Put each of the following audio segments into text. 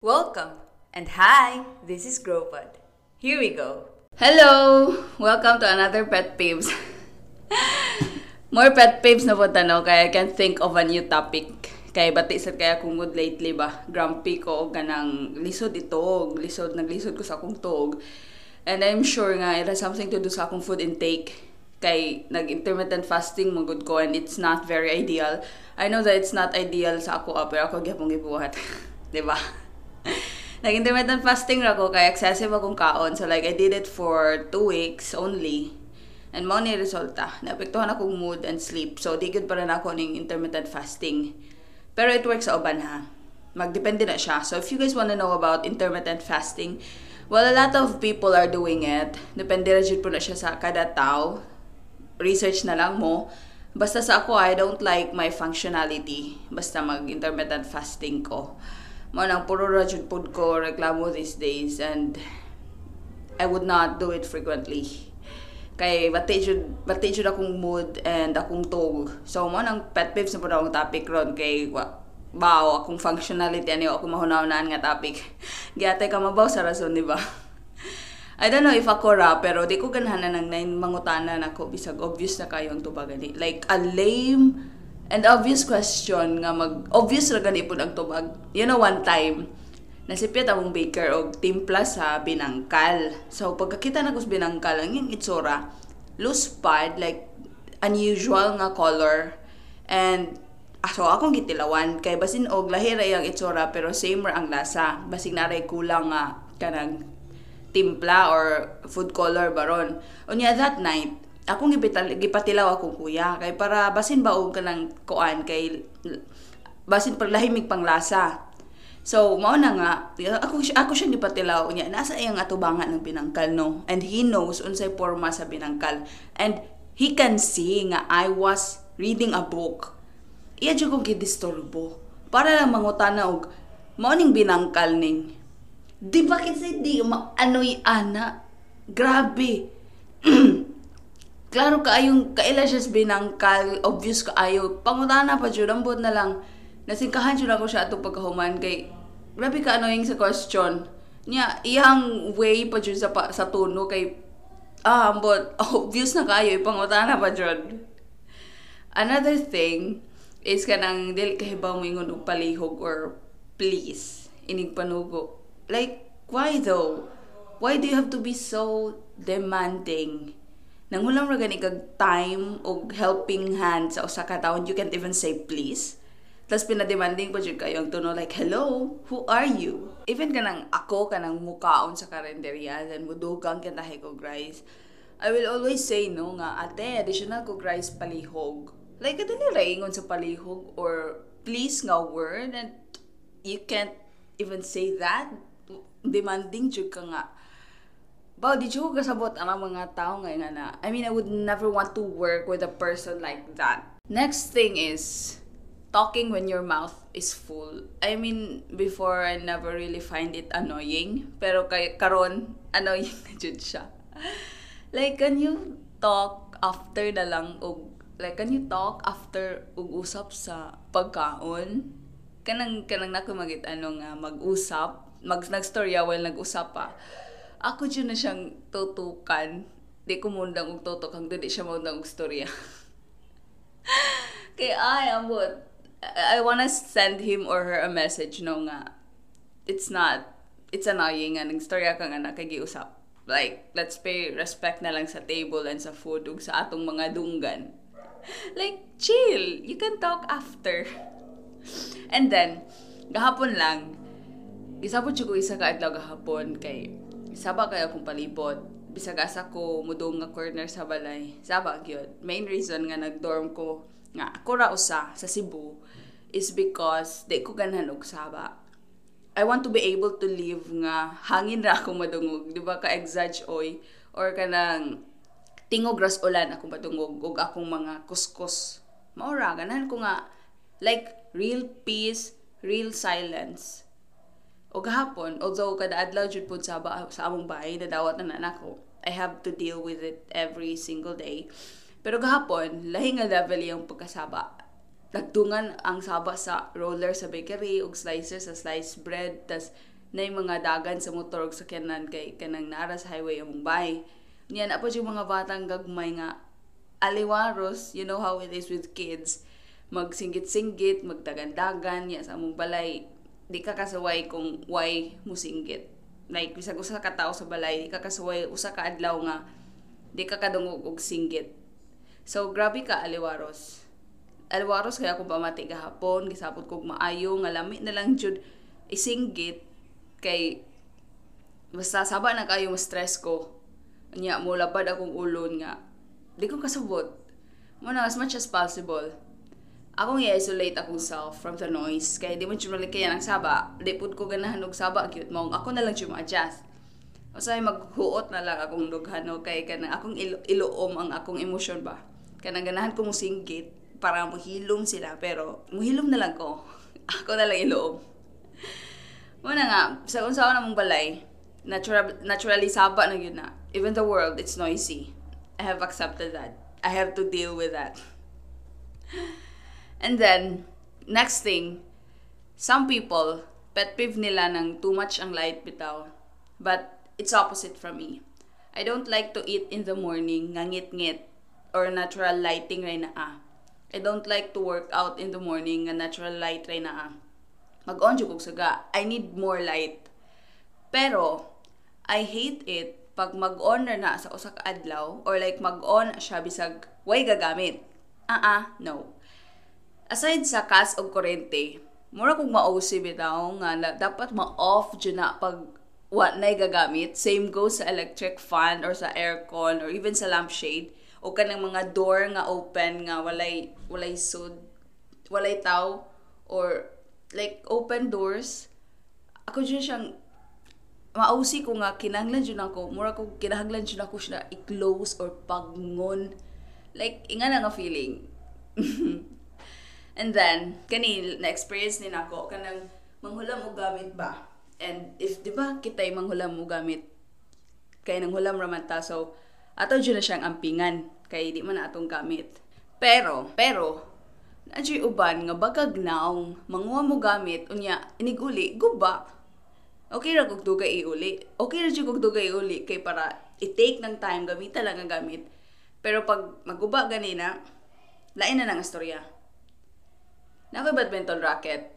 Welcome and hi, this is Gropod. Here we go. Hello! Welcome to another Pet Peeves. More pet peeves na po tanaw kaya I can think of a new topic. Kay bati sad kaya akong mood lately ba. Grumpy ko ganang lisod itog, lisod naglisod ko sa akong tog. And I'm sure nga it has something to do sa akong food intake. Kay nag-intermittent fasting mo good ko and it's not very ideal. I know that it's not ideal sa ako ah, pero ako gyapon gibuhat. 'Di ba? Nag-intermittent fasting ra ko kay excessive akong kaon. So like I did it for two weeks only. And mo ni resulta. Naapektuhan akong mood and sleep. So, di good pa rin ako ng intermittent fasting. Pero it works sa uban ha. Magdepende na siya. So, if you guys wanna know about intermittent fasting, well, a lot of people are doing it. Depende na po na siya sa kada tao. Research na lang mo. Basta sa ako, I don't like my functionality. Basta mag-intermittent fasting ko. Mo nang puro ra pod ko reklamo these days and I would not do it frequently kay bati jud bati jud akong mood and akong tog so mo nang pet peeves na pud akong topic ron kay wa bawo akong functionality ani ako mahunaw-unahan nga topic giatay ka mabaw sa rason di ba I don't know if ako ra, pero di ko ganahan ng nine mangutana na ko bisag obvious na kayo ang tubag. Like, a lame and obvious question nga mag, obvious ra gani po ang tubag. You know, one time, nasipyat akong baker og timpla sa binangkal. So pagkakita na ko sa binangkal, ang yung itsura, loose pad, like unusual nga color. And ah, so akong gitilawan kay basin og lahi ra ang itsura pero same ra ang lasa. Basig naray kulang nga kanang timpla or food color baron. Unya that night, akong gipital, gipatilaw akong kuya kay para basin ba og kanang kuan kay basin paglahimig panglasa So, mao na nga, ako, ako siya gipatilaw niya, nasa iyang atubangan ng binangkal, no? And he knows unsay forma sa binangkal. And he can see nga I was reading a book. Iya dyan kong gidisturbo. Para lang mangutana og, mao ning binangkal ning. Di ba kasi di, ma, ano'y ana? Grabe. Klaro kaayong, kaila siya binangkal, obvious kaayo. Pangutana pa dyan, ambot na lang. Nasingkahan siya ako siya ato pagkahuman. Kay grabe ka annoying sa question. Niya iyang way pa dyan sa, sa tono. Kay ah but obvious na kayo ipangutana pa dyan another thing is kanang dili kahibaw mo ingon og palihog or please inig panugo like why though why do you have to be so demanding nangulang ra gani kag time og helping hand sa usa ka tawo you can't even say please tapos pinademanding po dyan kayo ang tono like, hello, who are you? Even kanang ako, kanang mukaon sa karinderya, then mudugang kintahe ko guys. I will always say no nga, ate, additional ko guys palihog. Like, ito nila ingon sa palihog or please nga word and you can't even say that. Demanding jud ka nga. Bao, di ko kasabot ang mga tao ngayon na. I mean, I would never want to work with a person like that. Next thing is, talking when your mouth is full. I mean, before I never really find it annoying, pero kay karon annoying na jud siya. Like can you talk after na lang og like can you talk after ug usap sa pagkaon? Kanang kanang nako magit ano nga mag-usap, mag nagstorya while nag-usap pa. Ako jud na siyang tutukan. Di ko mundang og tutok hangtod di siya mundang og storya. Kay ay ambot I wanna send him or her a message no nga it's not it's annoying nga nagstorya ka nga nakagiusap like let's pay respect na lang sa table and sa food ug sa atong mga dunggan like chill you can talk after and then gahapon lang gisabot ko isa ka adlaw gahapon kay saba kay akong palibot bisag asa ko mudong nga corner sa balay saba gyud main reason nga nagdorm ko nga ako ra usa sa Cebu is because di ko ganahan og saba. I want to be able to live nga hangin ra ako madungog, di ba ka exage oy or kanang tingog ras ulan ako madungog og akong mga kuskus. Maura ganahan ko nga like real peace, real silence. O gahapon, although kada adlaw jud pud sa, sa among bahay na dawat na nako, I have to deal with it every single day. Pero gahapon, lahi nga level yung pagkasaba. Nagtungan ang saba sa roller sa bakery ug slicer sa sliced bread tas na mga dagan sa motor ug sa kanan kay kanang nara sa highway among bay. Niyan apo yung mga batang gagmay nga aliwaros, you know how it is with kids. Magsinggit-singgit, magdagan-dagan, ya sa among balay. Di ka kasaway kung why mo. Like, bisag usa ka tao sa balay, di ka kasaway usa ka adlaw nga di ka kadungog og singgit. So, grabe ka, aliwaros alwaros kaya ko pamati gahapon gisapot kog maayo nga lami na lang jud isinggit kay basta saba na kayo mo stress ko nya mo labad akong ulon nga di ko kasabot mo as much as possible akong i-isolate akong self from the noise. Kay di mo jud kaya ng saba di pud ko ganahan og saba cute mo. Ako na lang jud ma-adjust. Usay maghuot na lang akong dughan no kay kanang akong ilo iloom ang akong emotion ba. Kanang ganahan ko mo singgit para muhilom sila pero muhilom na lang ko. Ako na lang iloob muna nga sa unsa na mong balay natural naturally saba na yun na. Even the world it's noisy. I have accepted that. I have to deal with that and then next thing some people pet peeve nila ng too much ang light bitaw but it's opposite from me I don't like to eat in the morning ngangit-ngit or natural lighting ray na ah I don't like to work out in the morning nga natural light ray na ah. Mag-on kog saga. I need more light. Pero I hate it pag mag-on na, sa usa ka adlaw or like mag-on siya bisag way gagamit. Ah uh -uh, no. Aside sa kas og kurente, mura kog ma-OC bitaw nga na, dapat ma-off jud na pag wa nay gagamit. Same goes sa electric fan or sa aircon or even sa lampshade. O kanang mga door nga open nga walay walay sud walay tao or like open doors. Ako dyan siyang mausi ko nga kinahanglan dyan ako. Mura ko kinahanglan dyan ako siya i-close or pagngon like inga na nga feeling and then kani na experience ni nako kanang manghulam mo gamit ba and if di ba kitay manghulam mo gamit kay nang hulam raman ta so ato dyan na siyang ampingan kay di man atong gamit. Pero, pero, nadyo'y uban nga bagag naong manguha mo gamit, unya, iniguli, guba. Okay ra kog dugay iuli. Okay ra jud kog dugay iuli kay para i-take ng time gamita lang ang gamit. Pero pag maguba ganina, lain na nang istorya. Nakoy badminton racket.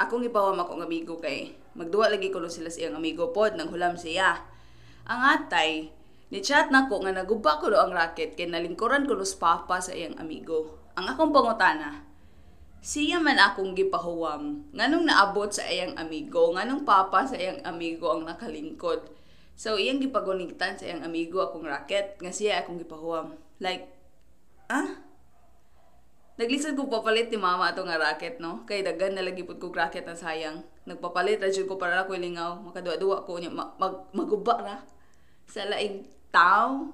Akong ipawam akong amigo kay magduwa lagi ko sila sa iyang amigo pod nang hulam siya. Ang atay, Ni chat na ko nga naguba ko ang racket kay nalingkuran ko los papa sa iyang amigo. Ang akong pangutana, siya man akong gipahuwam. Nganong naabot sa iyang amigo, nganong papa sa iyang amigo ang nakalingkod. So iyang gipagunigtan sa iyang amigo akong racket nga siya akong gipahuwam. Like, ah? Naglisod ko papalit ni mama ato nga racket, no? Kay dagan na lagi ko racket na sayang. Nagpapalit ra ko para ko lingaw, makadua-dua ko niya mag, mag maguba ra sa laing tao,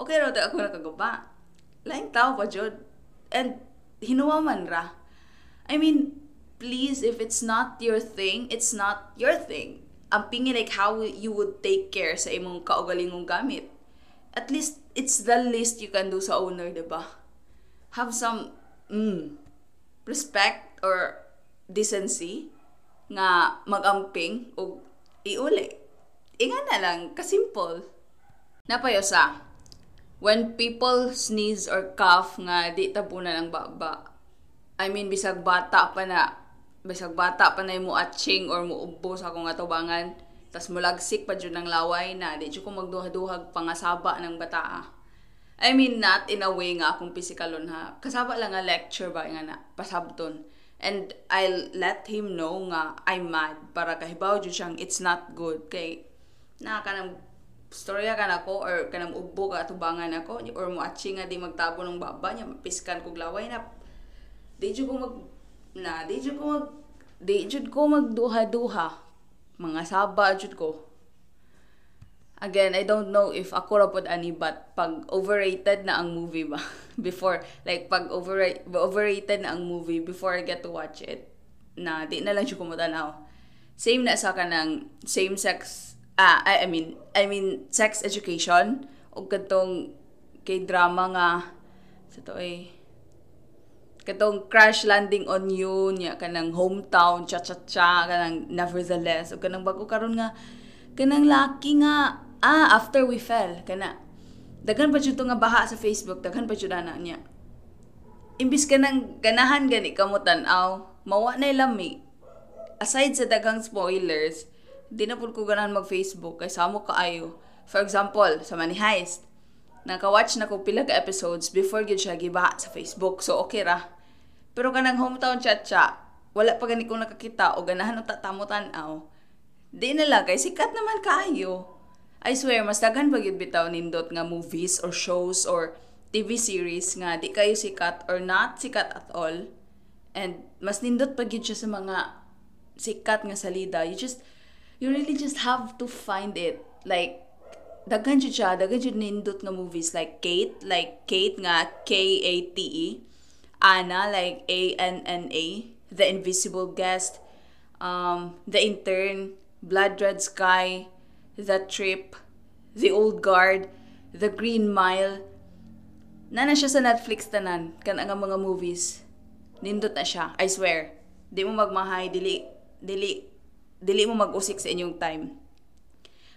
okay raw ako nakaguba. Laing tao pa jud. And hinuwa man ra. I mean, please, if it's not your thing, it's not your thing. Ang pingin like how you would take care sa imong kaugalingong gamit. At least, it's the least you can do sa owner, di ba? Have some mm, respect or decency nga magamping o iuli. Inga na lang, kasimple. Napayosa. When people sneeze or cough nga di tabunan ang baba. I mean bisag bata pa na bisag bata pa na mo atching or mo ubo sa akong atubangan tas mulagsik pa jud ng laway na di ko magduha-duhag pangasaba ng bata. I mean not in a way nga akong physical ha. Kasaba lang nga lecture ba nga na pasabton. And I'll let him know nga I'm mad. Para kahibaw jud siyang it's not good. Kay na kanang storya ka nako or kanang ugbo ka atubangan ako or mo atchi nga di magtabo ng baba niya piskan kog laway na. Di jud ko mag na di jud ko mag di jud ko magduha-duha. Mga saba jud ko again I don't know if ako ra pod ani but pag overrated na ang movie ba? Before like pag overrated overrated na ang movie before I get to watch it na di na lang jud ko mo tanaw same na sa kanang same sex ah, I, I mean, I mean, sex education, o katong kay drama nga sa to ay katong crash landing on you nya kanang hometown cha cha cha kanang nevertheless o kanang bago karon nga kanang laki nga ah after we fell kana daghan pa jud nga baha sa Facebook daghan pa jud ana niya imbis ka nang ganahan gani ka mo tan-aw mawa na lami aside sa daghang spoilers di na pud ko ganahan mag Facebook kay samo kaayo for example sa Money Heist Naka-watch na ko pila ka episodes before gyud siya giba sa Facebook. So okay ra. Pero kanang hometown chat cha, wala pa gani ko nakakita o ganahan og tatamo tan-aw. Di na lang kay sikat naman kayo. I swear mas daghan pa gyud bitaw nindot nga movies or shows or TV series nga di kayo sikat or not sikat at all. And mas nindot pa gyud siya sa mga sikat nga salida. You just you really just have to find it. Like daghan jud siya, daghan jud nindot nga movies like Kate, like Kate nga K A T E. Anna like A N N A, The Invisible Guest, um, The Intern, Blood Red Sky, The Trip, The Old Guard, The Green Mile. Nana siya sa Netflix tanan kan ang mga movies. Nindot na siya, I swear. Di mo magmahay, dili dili dili mo mag-usik sa inyong time.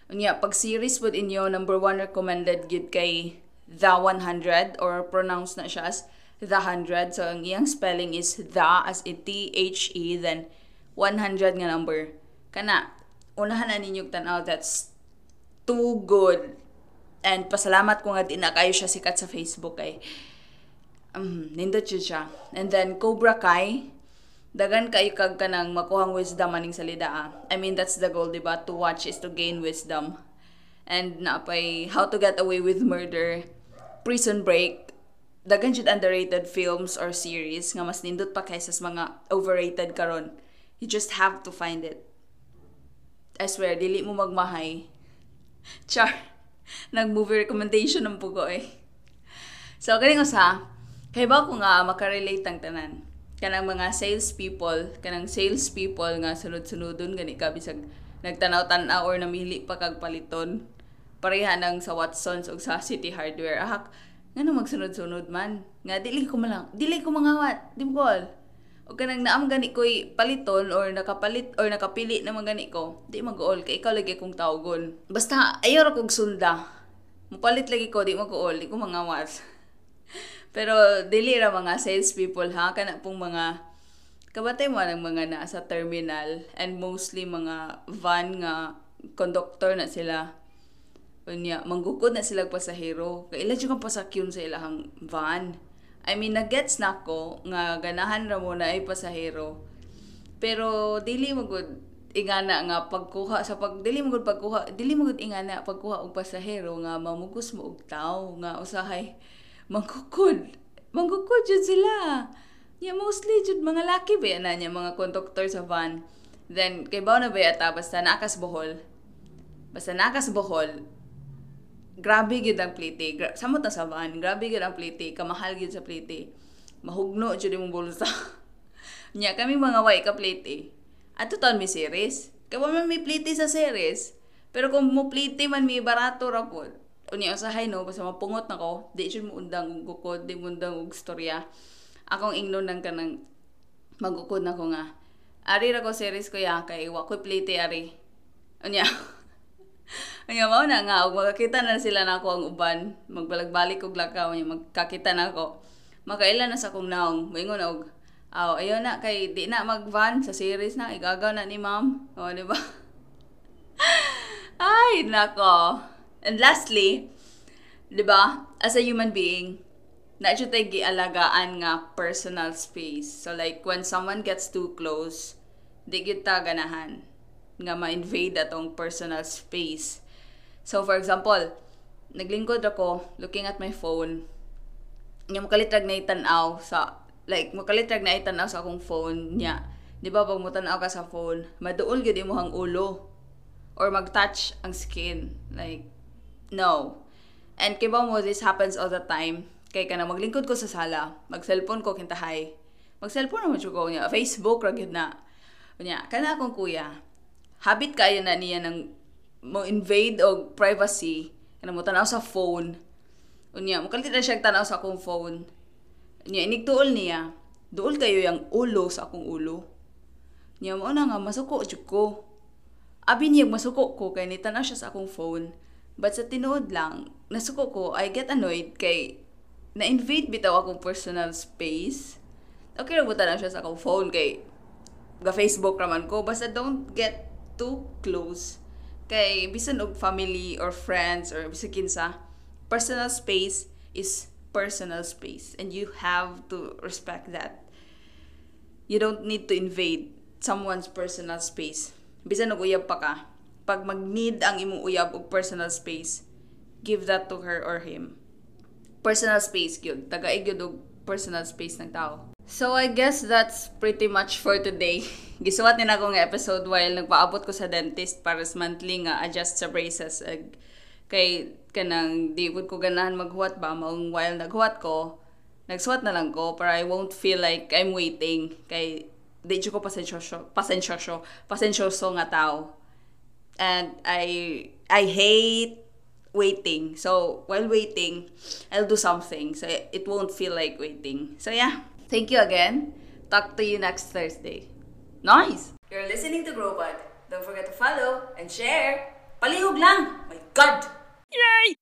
Unya, pag series pod inyo, number one recommended gid kay The 100 or pronounce na siya as The 100. So, ang iyang spelling is The as in T-H-E, then 100 nga number. Kana, unahan na ninyong tanaw, that's too good. And pasalamat ko nga di na kayo siya sikat sa Facebook kay um, nindot siya. And then, Cobra Kai, dagan kayo kag kanang makuhang wisdom aning salida ah. I mean that's the goal diba to watch is to gain wisdom and napay how to get away with murder prison break dagan jud underrated films or series nga mas nindot pa kaysa sa mga overrated karon you just have to find it I swear dili mo magmahay. Char. Nag movie recommendation ng pugo eh. So kaning usa kay ba ko nga makarelate ang tanan? Kanang mga sales people kanang sales people nga sunod-sunodon gani ka bisag nagtanaw-tanaw or namili pa kag paliton. Pareha nang sa Watsons ug sa City Hardware. Ahak ngano magsunod-sunod man? Nga dili ko malang dili ko mangawat di mo o kanang naam gani ko'y paliton or nakapalit or nakapili na gani ko di mag-all kay ikaw lagi kong tawgon basta ayo ra kog sunda mupalit lagi ko di mag-all di ko mangawat pero dili ra mga sales people ha kana pong mga kabatay mo ng mga nasa terminal and mostly mga van nga conductor na sila. Unya, manggukod na sila pasahero. Kaya ila kang pasakyon sa ilahang van. I mean, nagets na ko nga ganahan ra mo na ay pasahero. Pero dili mo gud ingana nga pagkuha sa pag dili mo gud pagkuha dili mo gud ingana pagkuha og pasahero nga mamugos mo og tawo nga usahay manggukod. Manggukod jud sila. Ya mostly jud mga laki ba na niya mga conductor sa van. Then kay na ba yata basta nakas Bohol. Basta nakas Bohol. Grabe gid ang plite. Gra- samot na sa van. Grabe gid ang plite. Kamahal gid sa plite. Mahugno jud imong bulsa. Nya kami mga way ka plite. Ato taon mi series. Kaya man may plite sa series. Pero kung mo plite man mi barato ra pod unya usahay no basta mapungot nako di jud mo undang og gukod di mo undang og storya akong ingnon nang kanang magukod nako nga ari ra ko series ko ya kay wa ko plate ari unya unya mao na nga og makakita na sila nako ang uban. Magbalag-balik og lakaw unya magkakita na ako. Makailan na sa kong naong. Moingon og aw ayo na. Kay di na magvan sa series na. Igagaw na ni ma'am. O di ba? Ay nako. And lastly, 'di ba? As a human being, na siya tayo gialagaan nga personal space. So like when someone gets too close, di kita ganahan nga ma-invade atong personal space. So for example, naglingkod ako looking at my phone. Nga makalitrag na itanaw sa like makalitrag na itanaw sa akong phone niya. Di ba pag mutanaw ka sa phone, maduol gyud imong ulo or mag-touch ang skin. Like No. And kiba mo, this happens all the time. Kay ka na maglingkod ko sa sala, mag-cellphone ko kintahay. Mag-cellphone naman ko niya. Facebook ra gyud na. Unya, kana akong kuya. Habit kaya na niya ng mo invade og privacy kana mo tanaw sa phone. Unya, mo kalita siya tanaw sa akong phone. Nya inigduol niya, duol kayo yung ulo sa akong ulo. Nya mo na nga masuko jud ko. Abi niya masuko ko kay nitanaw siya sa akong phone. But sa tinuod lang, nasuko ko, I get annoyed kay na-invade bitaw akong personal space. Okay, rabutan na siya sa akong phone kay ga Facebook raman ko. Basta don't get too close. Kay bisan og family or friends or bisan kinsa, personal space is personal space and you have to respect that. You don't need to invade someone's personal space. Bisan og uyab pa ka, pag mag-need ang imong uyab og personal space, give that to her or him. Personal space gyud, taga gyud og personal space ng tao. So I guess that's pretty much for today. Gisuwat ni na akong episode while nagpaabot ko sa dentist para sa monthly nga adjust sa braces. Ag, kay kanang di ko ganahan maghuwat ba? Maong while naghuwat ko nagsuwat na lang ko para I won't feel like I'm waiting. Kay di ko pasensyoso pasensyoso pasensyoso nga tao. And I I hate waiting. So while waiting I'll do something. So it won't feel like waiting. So yeah thank you again. Talk to you next Thursday. Nice. You're listening to Growbot don't forget to follow and share. Palihog lang. My god. Yay!